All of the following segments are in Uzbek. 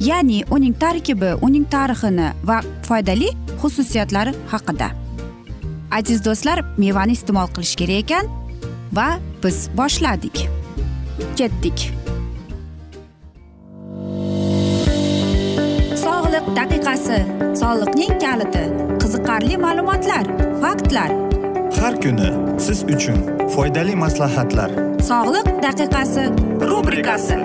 ya'ni uning tarkibi uning tarixini va foydali xususiyatlari haqida. Aziz do'stlar mevani iste'mol qilish kerak ekan va biz boshladik. Ketdik. Sog'liq daqiqasi soliqning kaliti qiziqarli ma'lumotlar faktlar. Har kuni siz uchun foydali maslahatlar. Sog'liq daqiqasi rubrikasi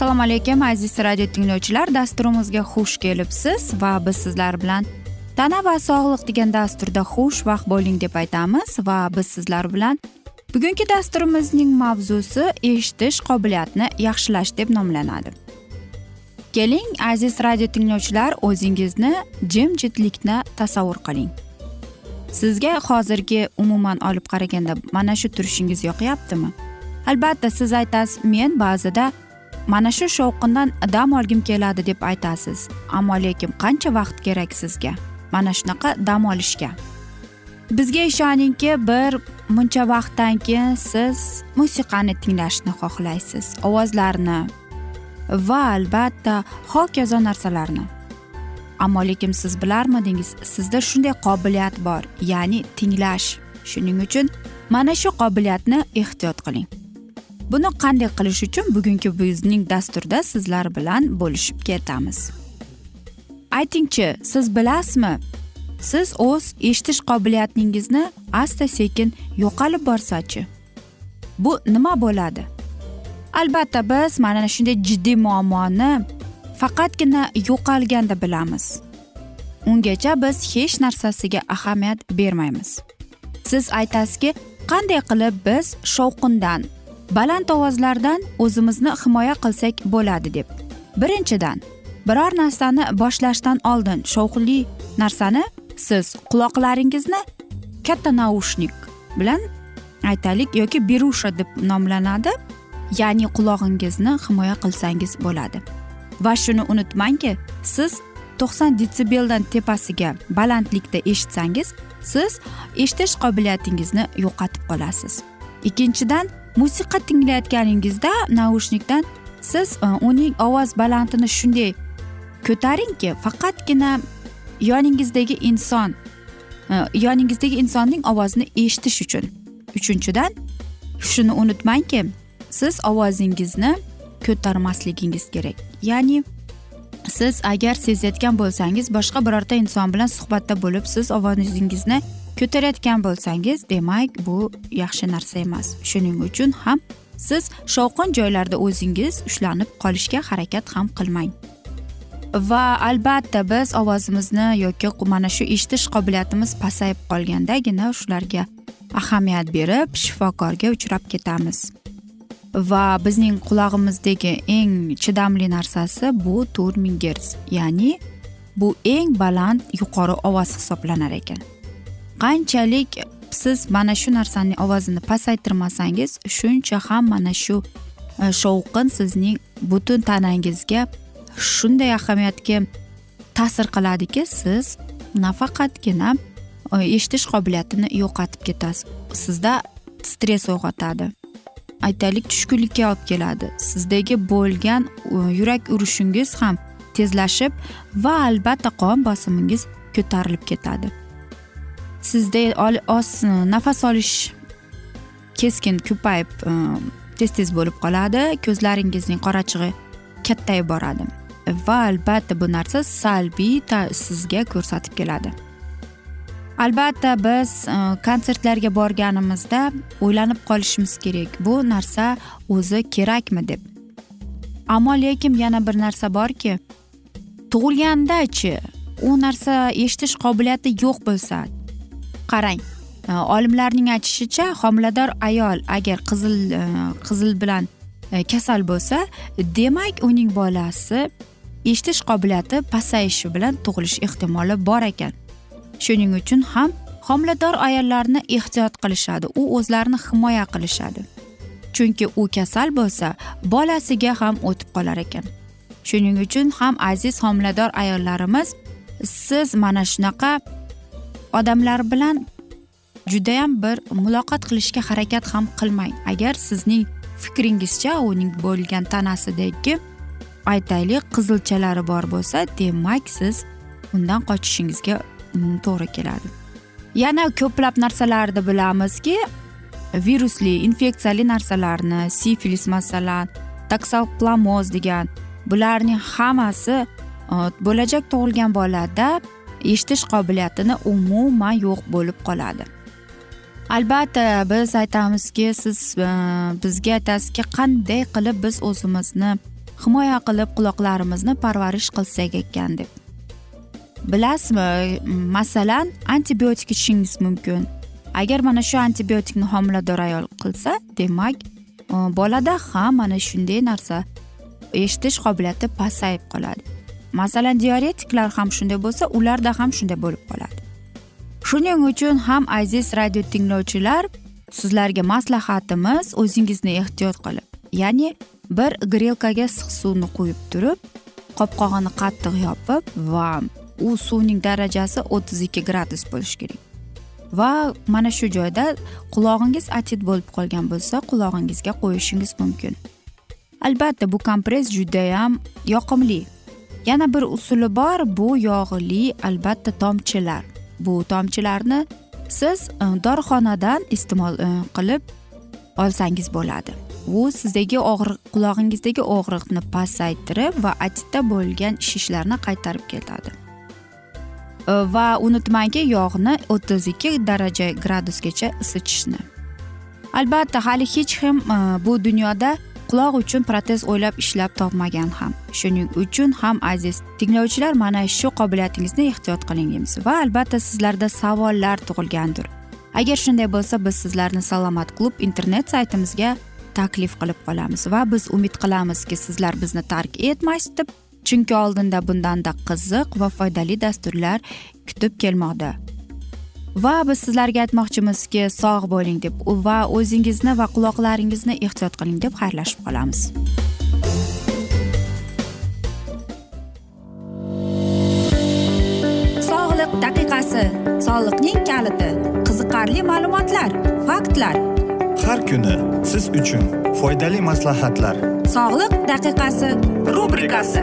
assalomu alaykum aziz radio tinglovchilar. Dasturimizga xush kelibsiz va biz sizlar bilan tana va sog'liq degan dasturda xushvaqt bo'ling deb aytamiz va biz sizlar bilan bugungi dasturimizning mavzusi eshitish qobiliyatini yaxshilash deb nomlanadi. Keling aziz radio tinglovchilar o'zingizni jimjitlikni tasavvur qiling. Sizga hozirgi umuman olib qaraganda mana shu turishingiz yoqyaptimi? Albatta siz aytasiz men ba'zida mana shu shovqindan dam olgim keladi deb aytasiz. Ammo lekin qancha vaqt kerak sizga? Mana shunaqa dam olishga. Bizga ishoningki bir muncha vaqtdan keyin siz musiqani tinglashni xohlaysiz. Ovozlarni va albatta hokazo narsalarni. Ammo lekin siz bilarmidingiz sizda shunday qobiliyat bor ya'ni tinglash. Shuning uchun mana shu qobiliyatni ehtiyot qiling. Buni qanday qilish uchun bugungi bizning dasturda sizlar bilan bo'lishib ketamiz? Aytingchi siz bilasizmi? Siz o'z eshitish qobiliyatingizni asta sekin yo'qolib borsachi bu nima bo'ladi? Albatta biz mana shunday jiddiy muammoni faqatgina yo'qolganda bilamiz. Ungacha biz hech narsasiga ahamiyat bermaymiz. Siz aytasizki qanday qilib biz shovqindan baland ovozlardan o'zimizni himoya qilsak bo'ladi deb. Birinchidan biror narsani boshlashdan oldin shovqinli narsani siz quloqlaringizni katta naushnik bilan aytaylik yoki berusha deb nomlanadi. Ya'ni qulog'ingizni himoya qilsangiz bo'ladi. Va shuni unutmangki siz to'qson detsibeldan tepasiga balandlikda eshitsangiz siz eshitish qobiliyatingizni yo'qotib qolasiz. Ikkinchidan musiqa tinglayotganingizda naushnikdan siz e, uning ovoz balandini shunday ko'taringki faqatgina yoningizdagi inson e, yoningizdagi insonning ovozini eshitish uchun. Uchinchidan shuni unutmangki siz ovozingizni ko'tarmasligingiz kerak. Ya'ni siz agar sezayotgan bo'lsangiz boshqa birorta inson bilan suhbatda bo'lib siz ovozingizni ko'tarayotgan bo'lsangiz demak bu yaxshi narsa emas. Shuning uchun ham siz shovqin joylarda o'zingiz ushlanib qolishga harakat ham qilmang. Va albatta biz ovozimizni yoki mana shu eshitish qobiliyatimiz pasayib qolgandagina shularga ahamiyat berib shifokorga uchrab ketamiz. Va bizning qulog'imizdagi eng chidamli narsasi bu to'rt ming gerts ya'ni bu eng baland yuqori ovoz hisoblanar ekan. Qanchalik siz mana shu narsani ovozini pasaytirmasangiz shuncha ham mana shu e, shovqin sizning butun tanangizga shunday ahamiyatga ta'sir qiladiki siz nafaqatgina e, eshitish qobiliyatini yo'qotib ketasiz. Sizda stress uyg'otadi. Aytaylik tushkunlikka olib keladi. Sizdagi bo'lgan e, yurak urishingiz ham tezlashib va albatta qon bosimingiz ko'tarilib ketadi. Sizda oz e, nafas olish keskin ko'payib e, tez tez bo'lib qoladi. Ko'zlaringizning qorachig'i kattayib boradi. Va albatta bu narsa salbiy sizga ko'rsatib keladi. Albatta biz e, konsertlarga borganimizda o'ylanib qolishimiz kerak. Bu narsa o'zi kerakmi deb. Ammo lekin yana bir narsa borki tug'ilgandachi u narsa eshitish qobiliyati yo'q bo'lsa qarang. Э, olimlarning aytishicha homilador ayol agar qizil э, qizil bilan e, kasal bo'lsa demak uning bolasi eshitish qobiliyati pasayishi bilan tug'ilish ehtimoli bor ekan. Shuning uchun ham homilador ayollarni ehtiyot qilishadi u o'zlarini himoya qilishadi. Chunki u kasal bo'lsa bolasiga ham o'tib qolar ekan. Shuning uchun ham aziz homilador ayollarimiz siz mana shunaqa odamlar bilan judayam bir muloqot qilishga harakat ham qilmang. Agar sizning fikringizcha uning bo'lgan tanasidagi aytaylik qizilchalari bor bo'lsa demak siz undan qochishingizga mm, to'g'ri keladi. Yana ko'plab narsalarni bilamizki virusli infeksiyali narsalarni sifilis masalan taksoplamoz degan bularning hammasi uh, bo'lajak tug'ilgan bolada eshitish qobiliyatini umuman yo'q bo'lib qoladi. Albatta biz aytamizki siz e, bizga aytasizki qanday qilib biz o'zimizni himoya qilib quloqlarimizni parvarish qilsak ekan deb. Bilasizmi masalan antibiotik ichishingiz mumkin. Agar mana shu antibiotikni homilador ayol qilsa demak e, bolada ham mana shunday narsa eshitish qobiliyati pasayib qoladi. Masalan diaretiklar ham shunday bo'lsa ularda ham shunday bo'lib qoladi. Shuning uchun ham aziz radio tinglovchilar sizlarga maslahatimiz o'zingizni ehtiyot qilib ya'ni bir grelkaga issiq suvni quyib turib qopqog'ini qattiq yopib va u suvning darajasi o'ttiz ikki gradus bo'lishi kerak. Va mana shu joyda qulog'ingiz atit bo'lib qolgan bo'lsa qulog'ingizga qo'yishingiz mumkin. Albatta bu kompress judayam yoqimli. Yana bir usuli bor bu yog'li albatta tomchilar. Bu tomchilarni siz e, dorixonadan iste'mol e, qilib olsangiz bo'ladi. U sizdagi og'riq qulog'ingizdagi og'riqni pasaytirib va atitda bo'lgan shishlarni qaytarib ketadi e, va unutmangki yog'ni o'ttiz ikki daraja gradusgacha isitishni. Albatta hali hech kim bu dunyoda quloq uchun protez o'ylab ishlab topmagan ham. Shuning uchun ham aziz tinglovchilar mana shu qobiliyatingizni ehtiyot qiling deymiz va albatta sizlarda savollar tug'ilgandir. Agar shunday bo'lsa biz sizlarni salomat klub internet saytimizga taklif qilib qolamiz va biz umid qilamizki sizlar bizni tark etmaysiz deb chunki oldinda bundanda qiziq va foydali dasturlar kutib kelmoqda. Va biz sizlarga aytmoqchimizki sog' bo'ling deb va o'zingizni va quloqlaringizni ehtiyot qiling deb xayrlashib qolamiz. Sog'liq daqiqasi soliqning kaliti qiziqarli ma'lumotlar faktlar. Har kuni siz uchun foydali maslahatlar. Sog'liq daqiqasi rubrikasi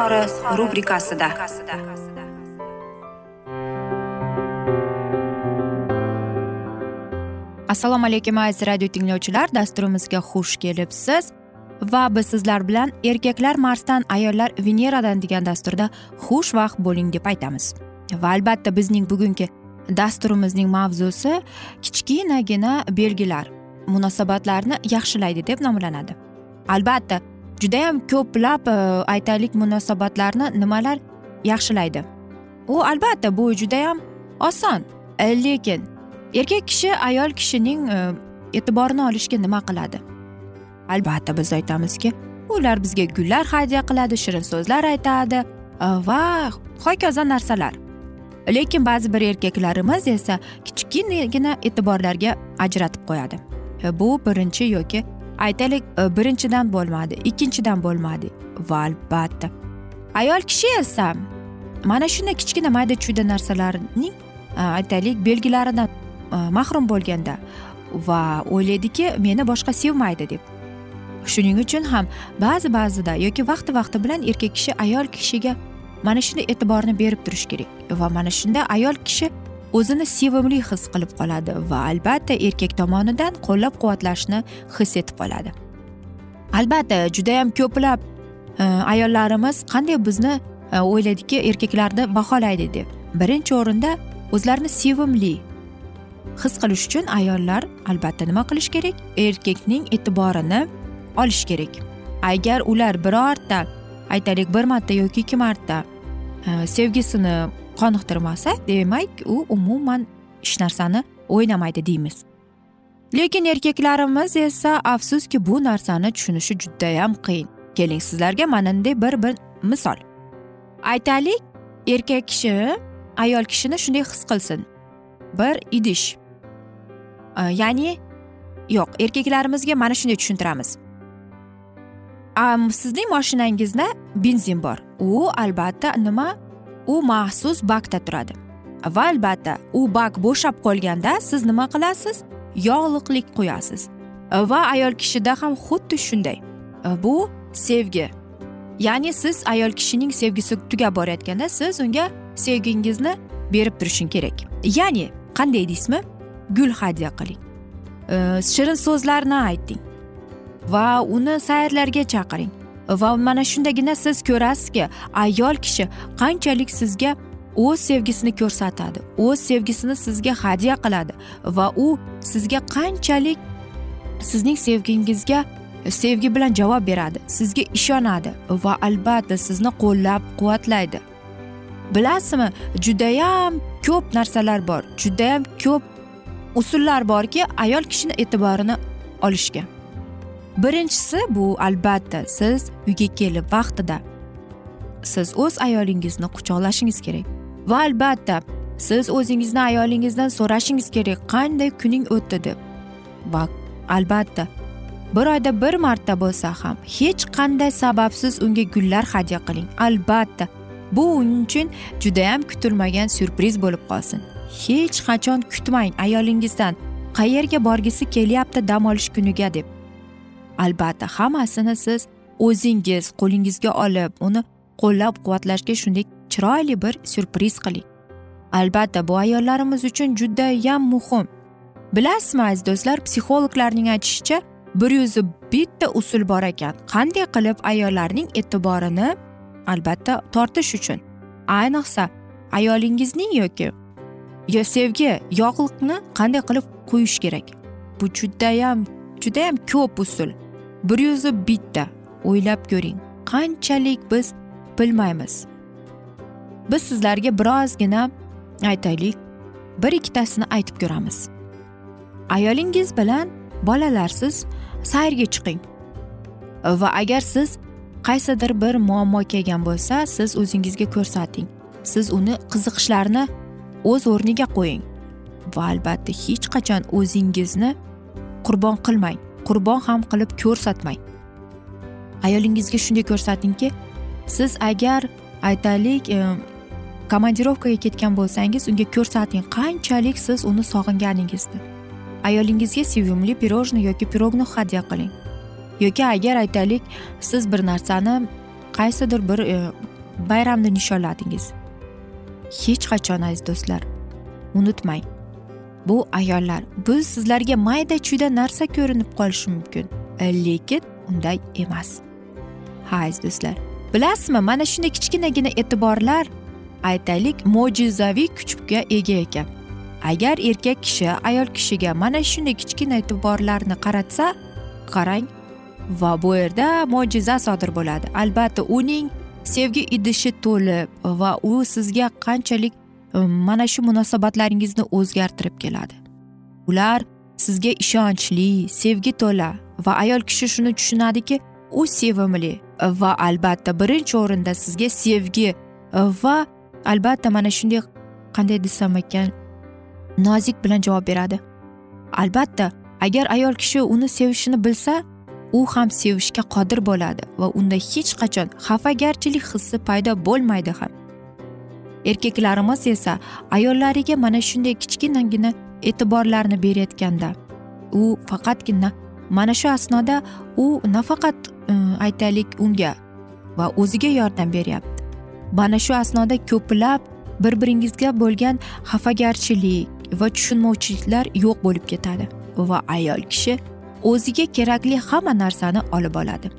izhori rubrikasida. Assalomu alaykum aziz radio tinglovchilar. Dasturimizga xush kelibsiz. Va biz sizlar bilan erkaklar marsdan ayollar veneradan degan dasturda xushvaqt bo'ling deb aytamiz. Va albatta bizning bugungi dasturimizning mavzusi kichkinagina belgilar munosabatlarni yaxshilaydi deb nomlanadi. Albatta judayam ko'plab e, aytaylik munosabatlarni nimalar yaxshilaydi? U albatta bu judayam oson. E, lekin erkak kishi ayol kishining e, e'tiborini olishga nima qiladi? Albatta biz aytamizki ular bizga gullar hadya qiladi shirin so'zlar aytadi va hokazo narsalar. Lekin ba'zi bir erkaklarimiz esa kichkinagina e'tiborlarga ajratib qo'yadi. Bu birinchi yoki aytaylik e, birinchidan bo'lmadi ikkinchidan bo'lmadi. Va albatta ayol kishi esa mana shunday kichkina mayda chuyda narsalarning e, aytaylik belgilaridan e, mahrum bo'lganda va o'ylaydiki meni boshqa sevmaydi deb. Shuning uchun ham ba'zi ba'zida yoki vaqti vaqti bilan erkak kishi ayol kishiga mana shunday e'tiborni berib turish kerak va mana shunda ayol kishi o'zini sevimli his qilib qoladi va albatta erkak tomonidan qo'llab quvvatlashni his etib qoladi. Albatta judayam ko'plab e, ayollarimiz qanday bizni e, o'ylaydiki erkaklarni baholaydi deb. Birinchi o'rinda o'zlarini sevimli his qilish uchun ayollar albatta nima qilish kerak? Erkakning e'tiborini olish kerak. Agar ular birorta aytaylik bir marta yoki ikki marta e, sevgisini qoniqtirmasa demak u umuman hech narsani o'ynamaydi deymiz. Lekin erkaklarimiz esa afsuski bu narsani tushunishi judayam qiyin. Keling sizlarga mana bunday bir bir misol. Aytaylik erkak kishi ayol kishini shunday his qilsin. Bir idish. Ya'ni yo'q erkaklarimizga mana shunday tushuntiramiz. Sizning moshinangizda benzin bor. U albatta nima? U maxsus bakda turadi. Va albatta u bak bo'shab qolganda siz nima qilasiz? Yog'liqlik quyasiz va ayol kishida ham xuddi shunday. Bu sevgi. Ya'ni siz ayol kishining sevgisi tugab borayotganda siz unga sevgingizni berib turishing kerak. Ya'ni qanday deysizmi? Gul hadya qiling. Shirin so'zlarni ayting. Va uni sayrlarga chaqiring. Va mana shundagina siz ko'rasizki ayol kishi qanchalik sizga o'z sevgisini ko'rsatadi o'z sevgisini sizga hadya qiladi va u sizga qanchalik sizning sevgingizga sevgi bilan javob beradi sizga ishonadi va albatta sizni qo'llab quvvatlaydi. Bilasizmi judayam ko'p narsalar bor judayam ko'p usullar borki ayol kishini e'tiborini olishga. Birinchisi bu albatta siz uyga kelib vaqtida. Siz o'z ayolingizni quchoqlashingiz kerak. Va albatta siz o'zingizni ayolingizdan so'rashingiz kerak qanday kuning o'tdi deb. Va albatta bir oyda bir marta bo'lsa ham hech qanday sababsiz unga gullar hadya qiling. Albatta bu uning uchun judayam kutilmagan syurpriz bo'lib qolsin. Hech qachon kutmang ayolingizdan qayerga borgisi kelyapti dam olish kuniga deb. Albatta hammasini siz o'zingiz qo'lingizga olib uni qo'llab quvvatlashga shunday chiroyli bir syurpriz qiling. Albatta bu ayollarimiz uchun judayam muhim. Bilasizmi aziz do'stlar psixologlarning aytishicha bir yuz bitta usul bor ekan. Qanday qilib ayollarning e'tiborini albatta tortish uchun? Ayniqsa ayolingizning yoki yo sevgi yog'liqni qanday qilib quyish kerak? Bu judayam judayam ko'p usul. Bir yuzi bitta o'ylab ko'ring. Qanchalik biz bilmaymiz. Biz sizlarga birozgina aytaylik bir ikkitasini aytib ko'ramiz. Ayolingiz bilan bolalarsiz sayrga chiqing. Va agar siz qaysidir bir muammo kelgan bo'lsa siz o'zingizga ko'rsating. Siz uni qiziqishlarini o'z o'rniga qo'ying. Va albatta hech qachon o'zingizni qurbon qilmang. Qurbon ham qilib ko'rsatmang. Ayolingizga shunday ko'rsatingki siz agar aytaylik e, komandirovkaga ketgan bo'lsangiz unga ko'rsating qanchalik siz uni sog'inganingizni ayolingizga sevimli pirojnoy yoki pirogni hadya qiling. Yoki agar aytaylik siz bir narsani qaysidir bir e, bayramni nishonladingiz. Hech qachon aziz do'stlar unutmang. Bu ayollar bu sizlarga mayda chuyda narsa ko'rinib qolishi mumkin. E, lekin unday emas. Ha aziz do'stlar. Bilasizmi mana shunday kichkinagina e'tiborlar aytaylik mo'jizaviy kuchga ega ekan. Agar erkak kishi ayol kishiga mana shunday kichkina e'tiborlarni qaratsa qarang va bu yerda mo'jiza sodir bo'ladi. Albatta uning sevgi idishi to'lib va u sizga qanchalik mana shu munosabatlaringizni o'zgartirib keladi. Ular sizga ishonchli sevgi to'la va ayol kishi shuni tushunadiki u sevimli va albatta birinchi o'rinda sizga sevgi e, va albatta mana shunday qanday desam ekan nozik bilan javob beradi. Albatta agar ayol kishi uni sevishini bilsa u ham sevishga qodir bo'ladi va unda hech qachon xafagarchilik hissi paydo bo'lmaydi ham. Erkaklarimiz esa ayollariga mana shunday kichkinagina e'tiborlarni berayotganda u faqatgina mana shu asnoda u nafaqat e, aytaylik unga va o'ziga yordam beryapti. Mana shu asnoda ko'plab bir biringizga bo'lgan xafagarchilik va tushunmovchiliklar yo'q bo'lib ketadi va ayol kishi o'ziga kerakli hamma narsani olib oladi.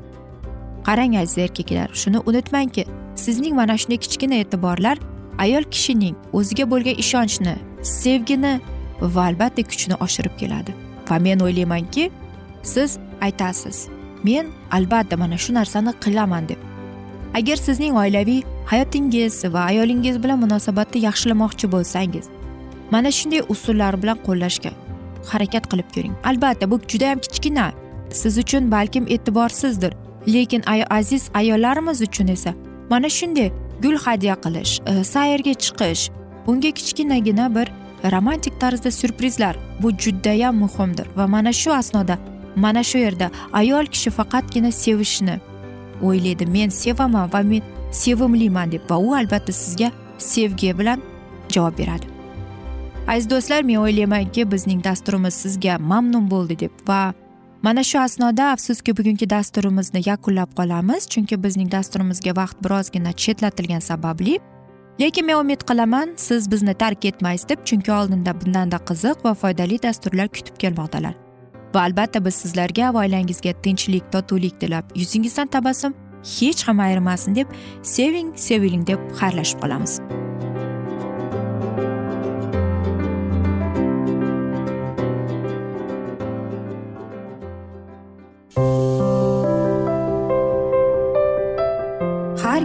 Qarang aziz erkaklar shuni unutmangki sizning mana shunday kichkina e'tiborlar ayol kishining o'ziga bo'lgan ishonchni sevgini va albatta kuchini oshirib keladi. Va men o'ylaymanki siz aytasiz men albatta mana shu narsani qilaman deb. Agar sizning oilaviy hayotingiz va ayolingiz bilan munosabatni yaxshilamoqchi bo'lsangiz mana shunday usullar bilan qo'llashga harakat qilib ko'ring. Albatta bu judayam kichkina. Siz uchun balkim e'tiborsizdir. Lekin aziz ayollarimiz uchun esa mana shunday gul hadya qilish e, sayrga chiqish unga kichkinagina bir romantik tarzda syurprizlar bu judayam muhimdir va mana shu asnoda mana shu yerda ayol kishi faqatgina sevishni o'ylaydi. Men sevaman va men sevimliman deb va u albatta sizga sevgi bilan javob beradi. Aziz do'stlar men o'ylaymanki bizning dasturimiz sizga mamnun bo'ldi deb va mana shu asnoda afsuski bugungi dasturimizni yakunlab qolamiz chunki bizning dasturimizga vaqt birozgina chetlatilgani sababli. Lekin men umid qilaman siz bizni tark etmaysiz deb chunki oldinda bundanda qiziq va foydali dasturlar kutib kelmoqdalar. Va albatta biz sizlarga va oilangizga tinchlik totuvlik tilab yuzingizdan tabassum hech ham ayrimasin deb seving seviling deb xayrlashib qolamiz.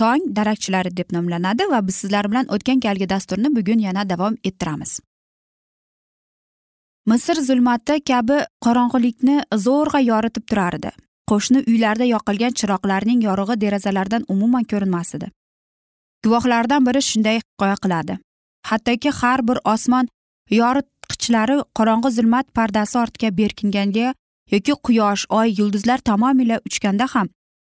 tong darakchilari deb nomlanadi va biz sizlar bilan o'tgan galgi dasturni bugun yana davom ettiramiz. Misr zulmati kabi qorong'ulikni zo'rg'a yoritib turardi qo'shni uylarda yoqilgan chiroqlarning yorug'i derazalardan umuman ko'rinmas edi. Guvohlardan biri shunday hikoya qiladi. Hattoki har bir osmon yoritqichlari qorong'i zulmat pardasi ortga berkinganda yoki quyosh oy yulduzlar tamomila uchganda ham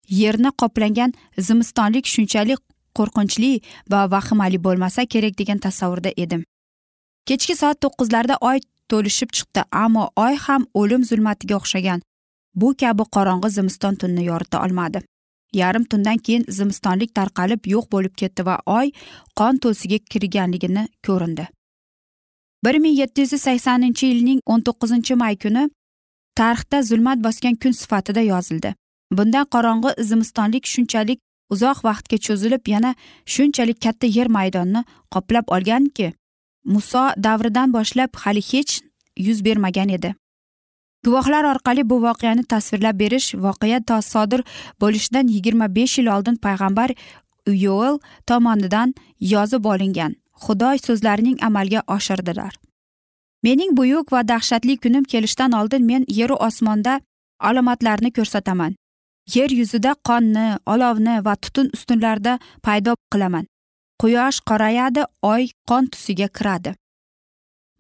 yerni qoplangan zimistonlik shunchalik qo'rqinchli va vahimali bo'lmasa kerak degan tasavvurda edim. Kechki soat to'qqizlarda oy to'lishib chiqdi ammo oy ham o'lim zulmatiga o'xshagan. Bu kabi qorong'i zimiston tunni yorita olmadi. Yarim tundan keyin zimistonlik tarqalib yo'q bo'lib ketdi va oy qon to'siga kirganligini ko'rindi. bir ming yetti yuz saksoninchi yilning o'n to'qqizinchi may kuni tarixda zulmat bosgan kun sifatida yozildi. Bundan qorong'i zimistonlik shunchalik uzoq vaqtga cho'zilib yana shunchalik katta yer maydonni qoplab olganki muso davridan boshlab hali hech yuz bermagan edi. Guvohlar orqali bu voqeani tasvirlab berish voqea to sodir bo'lishidan yigirma besh yil oldin payg'ambar yoel tomonidan yozib olingan. Xudo so'zlarining amalga oshirdilar. Mening buyuk va dahshatli kunim kelishidan oldin men yeru osmonda alomatlarni ko'rsataman. Yer yuzida qonni olovni va tutun ustunlarida paydo qilaman. Quyosh qorayadi oy qon tusiga kiradi.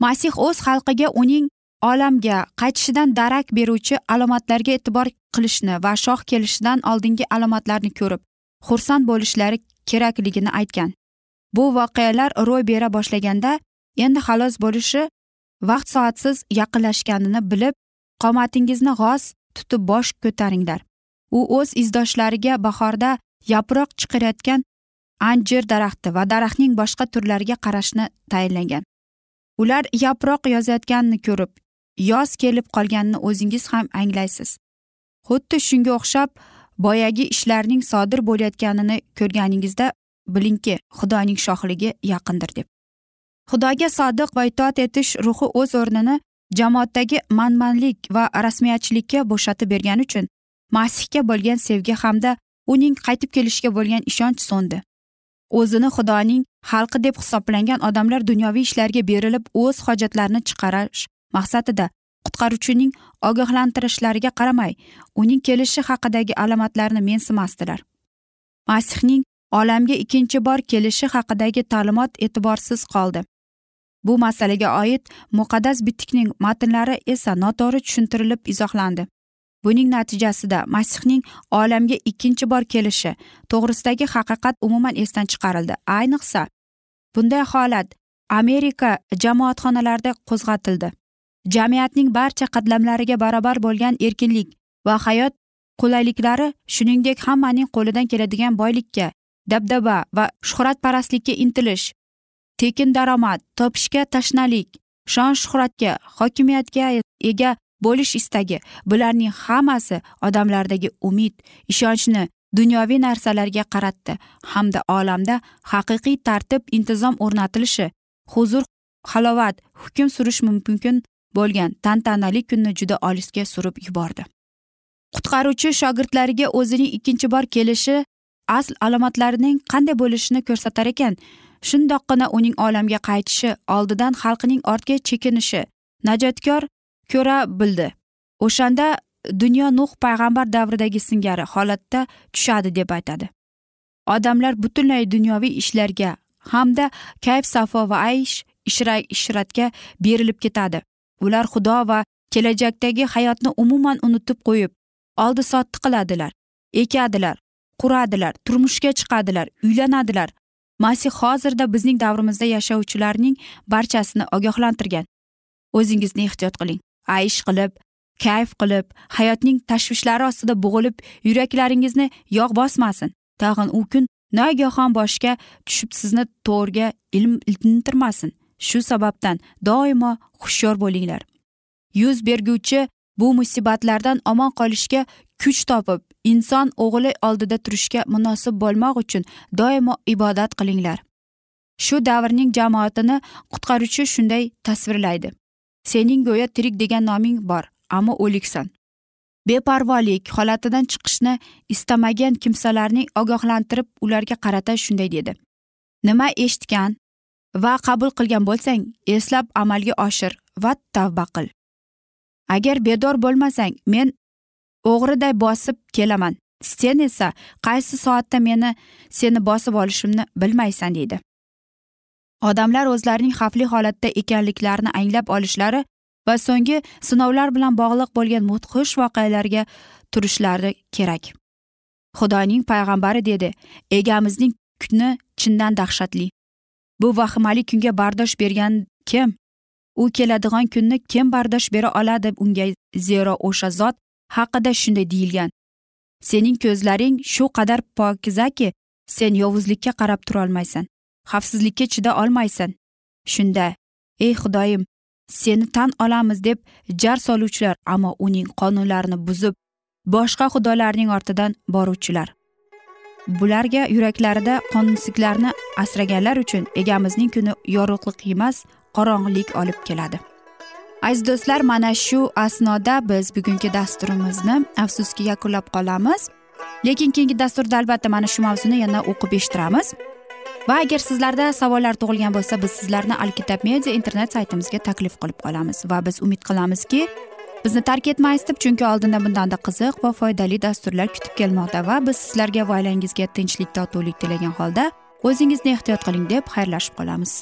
Masih o'z xalqiga uning olamga qaytishidan darak beruvchi alomatlarga e'tibor qilishni va shoh kelishidan oldingi alomatlarni ko'rib xursand bo'lishlari kerakligini aytgan. Bu voqealar ro'y bera boshlaganda endi xalos bo'lishi vaqt soatsiz yaqinlashganini bilib qomatingizni g'oz tutib bosh ko'taringlar. U o'z izdoshlariga bahorda yaproq chiqarayotgan anjir daraxti va daraxtning boshqa turlariga qarashni tayinlagan. Ular yaproq yozayotganini ko'rib yoz kelib qolganini o'zingiz ham anglaysiz. Xuddi shunga o'xshab boyagi ishlarning sodir bo'layotganini ko'rganingizda bilingki xudoning shohligi yaqindir deb. Xudoga sodiq va itoat etish ruhi o'z o'rnini jamoatdagi manmanlik va rasmiyatchilikka bo'shatib bergani uchun masihga bo'lgan sevgi hamda uning qaytib kelishiga bo'lgan ishonch so'ndi. O'zini xudoning xalqi deb hisoblangan odamlar dunyoviy ishlarga berilib o'z hojatlarini chiqarish maqsadida qutqaruvchining ogohlantirishlariga qaramay uning kelishi haqidagi alomatlarni mensimasdilar. Masihning olamga ikkinchi bor kelishi haqidagi ta'limot e'tiborsiz qoldi. Bu masalaga oid muqaddas bitikning matnlari esa noto'g'ri tushuntirilib izohlandi. Buning natijasida masihning olamga ikkinchi bor kelishi to'g'risidagi haqiqat umuman esdan chiqarildi. Ayniqsa bunday holat amerika jamoatxonalarida qo'zg'atildi. Jamiyatning barcha qatlamlariga barobar bo'lgan erkinlik va hayot qulayliklari shuningdek hammaning qo'lidan keladigan boylikka dabdaba va shuhratparastlikka intilish tekin daromad topishga tashnalik shon shuhratga hokimiyatga ega bo'lish istagi. Bularning hammasi odamlardagi umid ishonchni dunyoviy narsalarga qaratdi hamda olamda haqiqiy tartib intizom o'rnatilishi huzur halovat hukm surish mumkin bo'lgan tantanali kunni juda olisga surib yubordi. Qutqaruvchi shogirdlariga o'zining ikkinchi bor kelishi asl alomatlarining qanday bo'lishini ko'rsatar ekan. Shundoqqina uning olamga qaytishi oldidan xalqining ortga chekinishi najotkor ko'ra bildi. O'shanda dunyo nuh payg'ambar davridagi singari holatda tushadi deb aytadi. Odamlar butunlay dunyoviy ishlarga hamda kayf safo va aysh ishratga berilib ketadi. Ular xudo va kelajakdagi hayotni umuman unutib qo'yib oldi sotdi qiladilar ekadilar quradilar turmushga chiqadilar uylanadilar. Masih hozirda bizning davrimizda yashovchilarning barchasini ogohlantirgan. O'zingizni ehtiyot qiling. Aysh qilib kayf qilib hayotning tashvishlari ostida bo'g'ilib yuraklaringizni yog' bosmasin. Tag'in u kun nagahon boshga tushib sizni to'rga ilm intirmasin shu sababdan doimo hushyor bo'linglar. Yuz berguvchi bu musibatlardan omon qolishga kuch topib inson o'g'li oldida turishga munosib bo'lmoq uchun doimo ibodat qilinglar. Shu davrning jamoatini qutqaruvchi shunday tasvirlaydi. Sening go'yo tirik degan noming bor ammo o'liksan. Beparvolik holatidan chiqishni istamagan kimsalarning ogohlantirib ularga qarata shunday dedi. Nima eshitgan va qabul qilgan bo'lsang eslab amalga oshir va tavba qil. Agar bedor bo'lmasang men o'g'riday bosib kelaman. Sen esa qaysi soatda meni seni bosib olishimni bilmaysan deydi. Odamlar o'zlarining xavfli holatda ekanliklarini anglab olishlari va so'nggi sinovlar bilan bog'liq bo'lgan mudhish voqealarga turishlari kerak. Xudoning payg'ambari dedi egamizning kuni chindan dahshatli. Bu vahimali kunga bardosh bergan kim? U keladigan kunni kim bardosh bera oladi unga zero o'sha zot haqida shunday deyilgan? Sening ko'zlaring shu qadar pokizaki sen yovuzlikka qarab turolmaysan. Xavfsizlikka chida olmaysan shunda ey xudoyim seni tan olamiz deb jar soluvchilar ammo uning qonunlarini buzib boshqa xudolarning ortidan boruvchilar. Bularga yuraklarida qonunsiklarni asraganlar uchun egamizning kuni yorug'lik emas qorong'ulik olib keladi. Aziz do'stlar mana shu asnoda biz bugungi dasturimizni afsuski yakunlab qolamiz. Lekin keyingi dasturda albatta mana shu mavzuni yana o'qib eshittiramiz. Va agar sizlarda savollar tug'ilgan bo'lsa biz sizlarni alkitab media internet saytimizga taklif qilib qolamiz. Va biz umid qilamizki bizni tark etmaysiz deb chunki oldinda bundanda qiziq va foydali dasturlar kutib kelmoqda. Va biz sizlarga va oilangizga tinchlik totuvlik tilagan holda o'zingizni ehtiyot qiling deb xayrlashib qolamiz.